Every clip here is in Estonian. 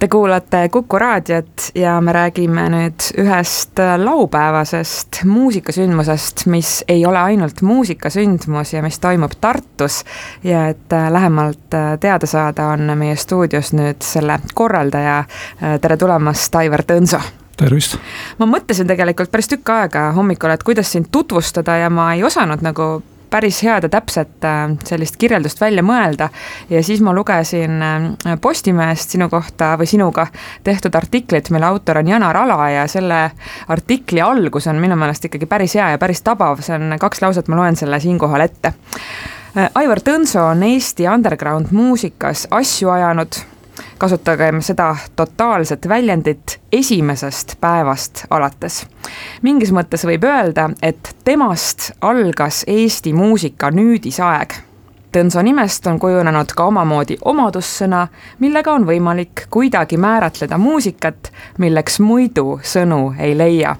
Te kuulate Kuku raadiot ja me räägime nüüd ühest laupäevasest muusikasündmusest, mis ei ole ainult muusikasündmus ja mis toimub Tartus. ja et lähemalt teada saada, on meie stuudios nüüd selle korraldaja. tere tulemast, Aivar Tõnso tervist! ma mõtlesin tegelikult päris tükk aega hommikul, et kuidas sind tutvustada ja ma ei osanud nagu päris head ja täpset äh, sellist kirjeldust välja mõelda. ja siis ma lugesin äh, Postimehest sinu kohta või sinuga tehtud artiklit, mille autor on Janar Ala ja selle artikli algus on minu meelest ikkagi päris hea ja päris tabav, see on kaks lauset, ma loen selle siinkohal ette. Äh, Aivar Tõnso on Eesti underground muusikas asju ajanud kasutagem seda totaalset väljendit esimesest päevast alates. mingis mõttes võib öelda, et temast algas Eesti muusika nüüdisaeg. Tõnso nimest on kujunenud ka omamoodi omadussõna, millega on võimalik kuidagi määratleda muusikat, milleks muidu sõnu ei leia.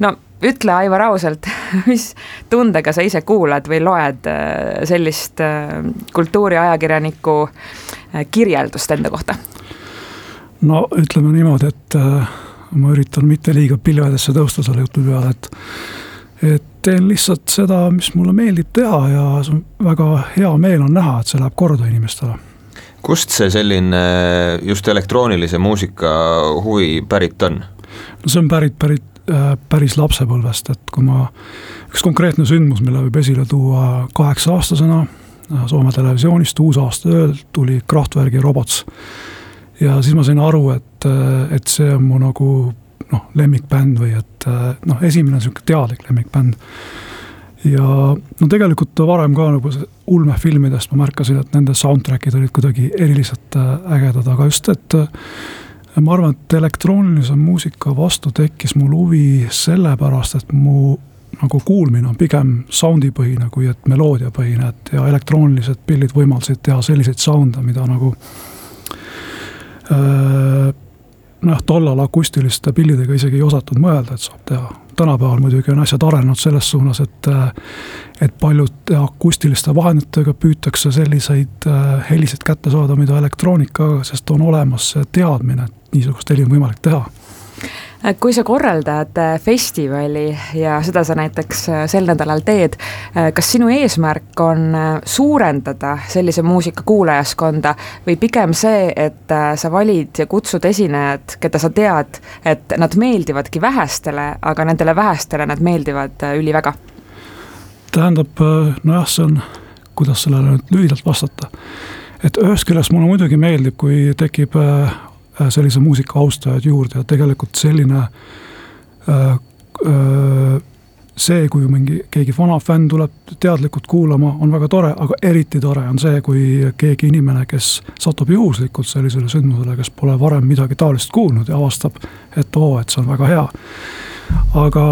no ütle, Aivar, ausalt, mis tundega sa ise kuulad või loed äh, sellist äh, kultuuriajakirjaniku äh, kirjeldust enda kohta? No ütleme niimoodi, et ma üritan mitte liiga pilvedesse tõusta selle jutu peale, et et teen lihtsalt seda, mis mulle meeldib teha ja väga hea meel on näha, et see läheb korda inimestele. kust see selline just elektroonilise muusika huvi pärit on? no see on pärit, pärit Äh, päris lapsepõlvest, et kui ma, üks konkreetne sündmus, mille võib esile tuua kaheksa-aastasena äh, Soome televisioonist uusaastaööl tuli Kraftwerki Robots. Ja siis ma sain aru, et, äh, et see on mu nagu noh, lemmikbänd või et noh, esimene sihuke teadlik lemmikbänd. ja no tegelikult varem ka nagu ulmefilmidest ma märkasin, et nende soundtrack'id olid kuidagi eriliselt ägedad, aga just, et ma arvan, et elektroonilise muusika vastu tekkis mul huvi sellepärast, et mu nagu kuulmine on pigem sound'ipõhine kui et meloodiapõhine, et ja elektroonilised pillid võimaldasid teha selliseid sound'e, mida nagu äh, noh, tollal akustiliste pillidega isegi ei osatud mõelda, et saab teha. tänapäeval muidugi on asjad arenenud selles suunas, et et paljude akustiliste vahenditega püütakse selliseid äh, helisid kätte saada, mida elektroonikaga, sest on olemas see teadmine, et niisugust heli on võimalik teha kui sa korraldad äh, festivali ja seda sa näiteks äh, sel nädalal teed, äh, kas sinu eesmärk on suurendada sellise muusika kuulajaskonda või pigem see, et sa valid ja kutsud esinejad, keda sa tead, et nad meeldivadki vähestele, aga nendele vähestele nad meeldivad üliväga? tähendab, nojah, see on, kuidas sellele nüüd lühidalt vastata. et ühest küljest mulle muidugi meeldib, kui tekib Äh, sellise muusika austajaid juurde ja tegelikult selline äh, äh, see, kui mingi, keegi vana fänn tuleb teadlikult kuulama, on väga tore, aga eriti tore on see, kui keegi inimene, kes satub juhuslikult sellisele sündmusele, kes pole varem midagi taolist kuulnud ja avastab, et oo, et see on väga hea. aga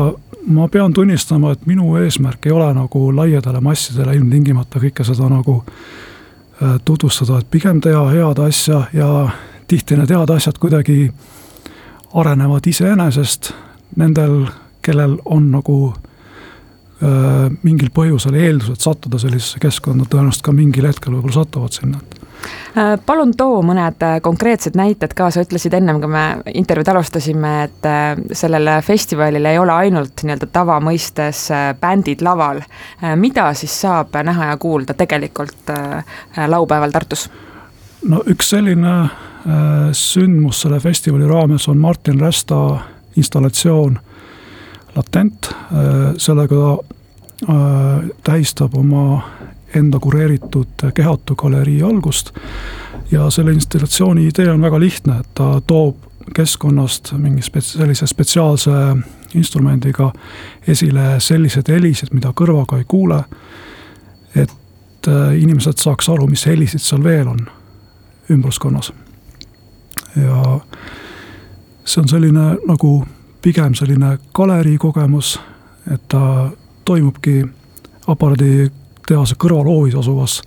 ma pean tunnistama, et minu eesmärk ei ole nagu laiadele massidele ilmtingimata kõike seda nagu tutvustada, et pigem teha head asja ja tihti need head asjad kuidagi arenevad iseenesest nendel, kellel on nagu öö, mingil põhjusel eeldused sattuda sellisesse keskkonda, tõenäoliselt ka mingil hetkel võib-olla satuvad sinna äh, palun too mõned äh, konkreetsed näited ka, sa ütlesid ennem, kui me intervjuud alustasime, et äh, sellel festivalil ei ole ainult nii-öelda tavamõistes bändid laval. mida siis saab näha ja kuulda tegelikult laupäeval Tartus? no üks selline sündmus selle festivali raames on Martin Rästa installatsioon Latent, äh, sellega äh, tähistab oma enda kureeritud Kehatu galerii algust. ja selle installatsiooni idee on väga lihtne, et ta toob keskkonnast mingi spets-, sellise spetsiaalse instrumendiga esile sellised helisid, mida kõrvaga ei kuule. et inimesed saaks aru, mis helisid seal veel on ümbruskonnas ja see on selline nagu pigem selline galerii kogemus, et ta toimubki aparaaditehase kõrvalhoovis asuvas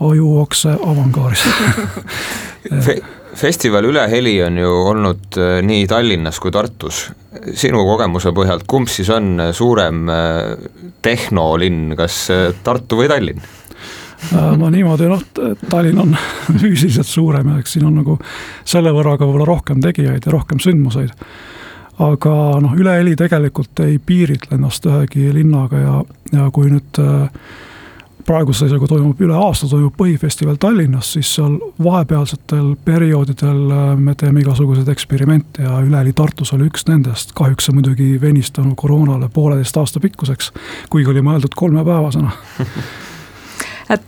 ajuokse avangaaris Fe festival Üleheli on ju olnud äh, nii Tallinnas kui Tartus. sinu kogemuse põhjalt, kumb siis on suurem äh, tehnolinn, kas äh, Tartu või Tallinn? Ma niimoodi, noh, Tallinn on füüsiliselt suurem ja eks siin on nagu selle võrra ka võib-olla rohkem tegijaid ja rohkem sündmuseid. aga noh, Üle-Heli tegelikult ei piiritle ennast ühegi linnaga ja, ja kui nüüd äh, praeguse seisuga toimub üle aasta, toimub põhifestival Tallinnas, siis seal vahepealsetel perioodidel äh, me teeme igasuguseid eksperimente ja Üleli Tartus oli üks nendest, kahjuks see muidugi venis tänu koroonale pooleteist aasta pikkuseks, kuigi oli mõeldud kolmepäevasena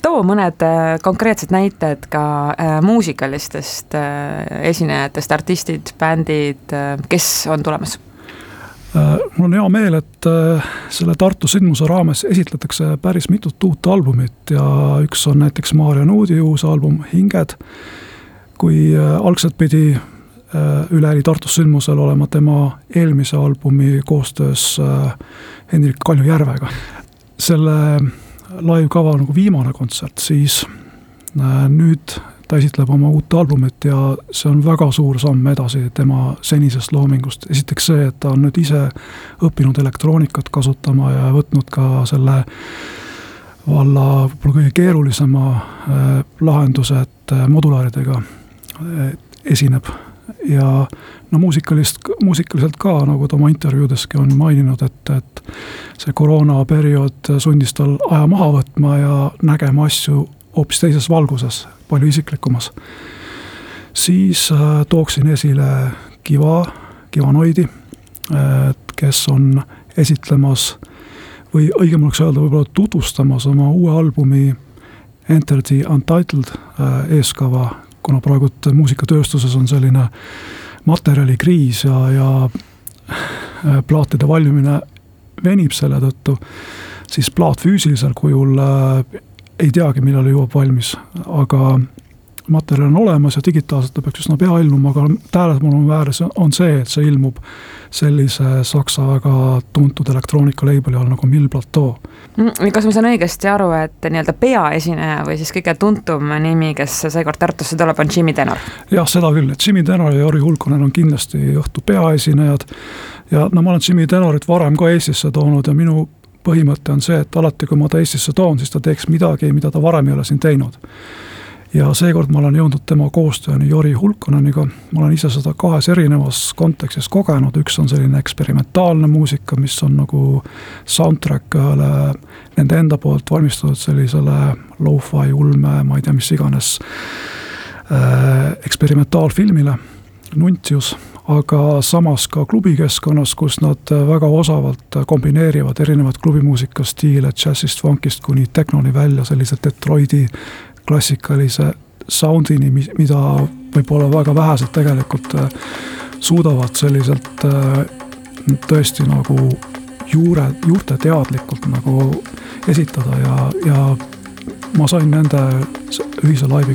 too mõned äh, konkreetsed näited ka äh, muusikalistest äh, esinejatest, artistid, bändid kes on tulemas mul on hea meel, et selle Tartu sündmuse raames esitletakse päris mitut uut albumit ja üks on näiteks Maarja Nuudi uus album Hinged. kui algselt pidi Üle-Eli Tartus sündmusel olema tema eelmise albumi koostöös Hendrik Kaljujärvega. selle live-kava nagu viimane kontsert, siis nüüd ta esitleb oma uut albumit ja see on väga suur samm edasi tema senisest loomingust. esiteks see, et ta on nüüd ise õppinud elektroonikat kasutama ja võtnud ka selle valla võib-olla kõige keerulisema äh, lahenduse, et äh, modulaaridega äh, esineb ja no muusikalist, muusikaliselt ka, nagu ta oma intervjuudeski on maininud, et, et see koroonaperiood sundis tal aja maha võtma ja nägema asju hoopis teises valguses, palju isiklikumas. siis äh, tooksin esile Kiva, Kivanoidi, äh, kes on esitlemas või õigem oleks öelda, võib-olla tutvustamas oma uue albumi Enter the Untitled äh, eeskava, kuna praegu muusikatööstuses on selline materjalikriis ja, ja plaatide valmimine venib selle tõttu, siis plaat füüsilisel kujul ei teagi, millal jõuab valmis, aga materjal on olemas ja digitaalselt ta peaks üsna pea ilmuma, aga tähelepanu väärne on see, et see ilmub sellise saksa väga tuntud elektroonika label'i all nagu Mill Plateau. Mm, kas ma saan õigesti aru, et nii-öelda peaesineja või siis kõige tuntum nimi, kes seekord Tartusse tuleb, on Jimmy Tenor? jah, seda küll, et Jimmy Tenor ja Jari Hulkonen on kindlasti õhtu peaesinejad ja no ma olen Jimmy Tenorit varem ka Eestisse toonud ja minu põhimõte on see, et alati, kui ma ta Eestisse toon, siis ta teeks midagi, mida ta varem ei ole siin teinud. Ja seekord ma olen jõudnud tema koostööni Jori Hulkoneniga, ma olen ise seda kahes erinevas kontekstis kogenud, üks on selline eksperimentaalne muusika, mis on nagu soundtrack ühele nende enda poolt valmistatud sellisele lo-fi ulme, ma ei tea, mis iganes äh, eksperimentaalfilmile, Nuntius aga samas ka klubikeskkonnas, kus nad väga osavalt kombineerivad erinevaid klubimuusika stiile, džässist, funkist kuni tehnoni välja, sellise Detroiti klassikalise sound'ini, mida võib-olla väga vähesed tegelikult äh, suudavad selliselt äh, tõesti nagu juure, juurteteadlikult nagu esitada ja, ja ma sain nende ühise laivi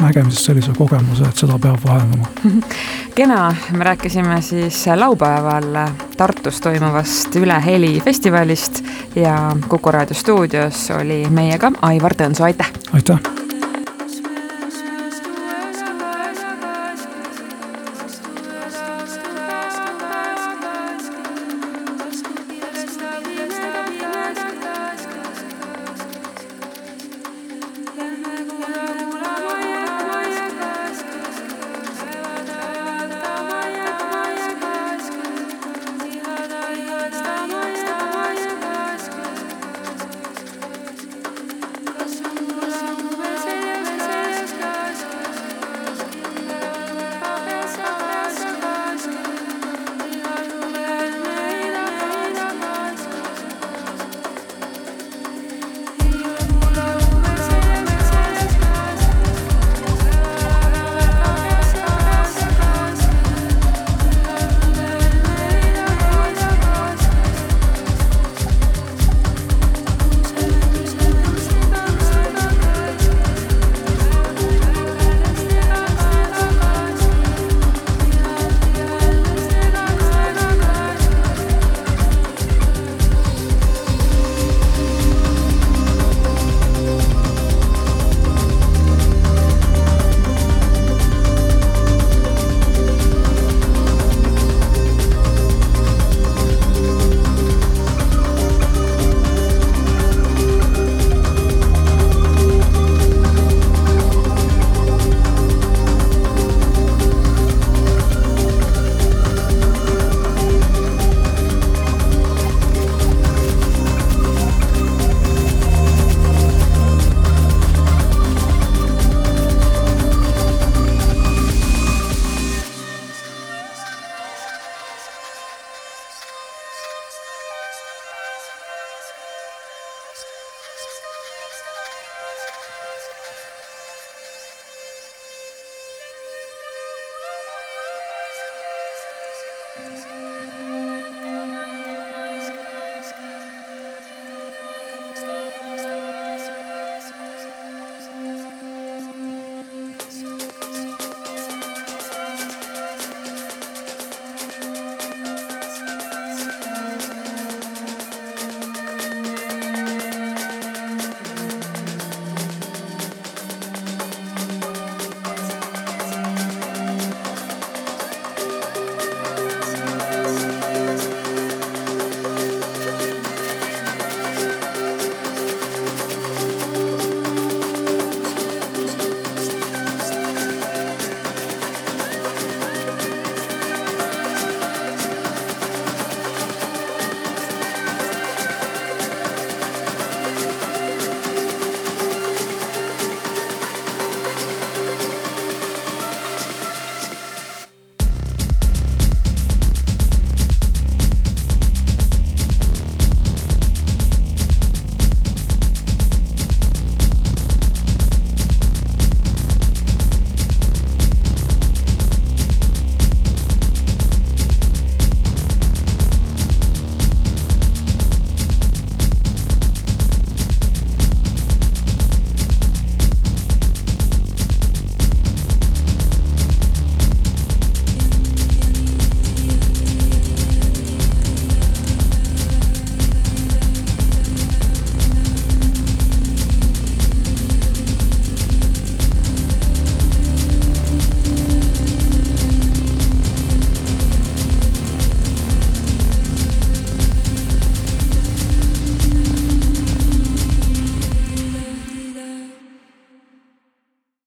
nägemisest sellise kogemuse, et seda peab vahendama. kena, me rääkisime siis laupäeval Tartus toimuvast Üle heli festivalist ja Kuku raadio stuudios oli meiega Aivar Tõnsoo, aitäh! aitäh!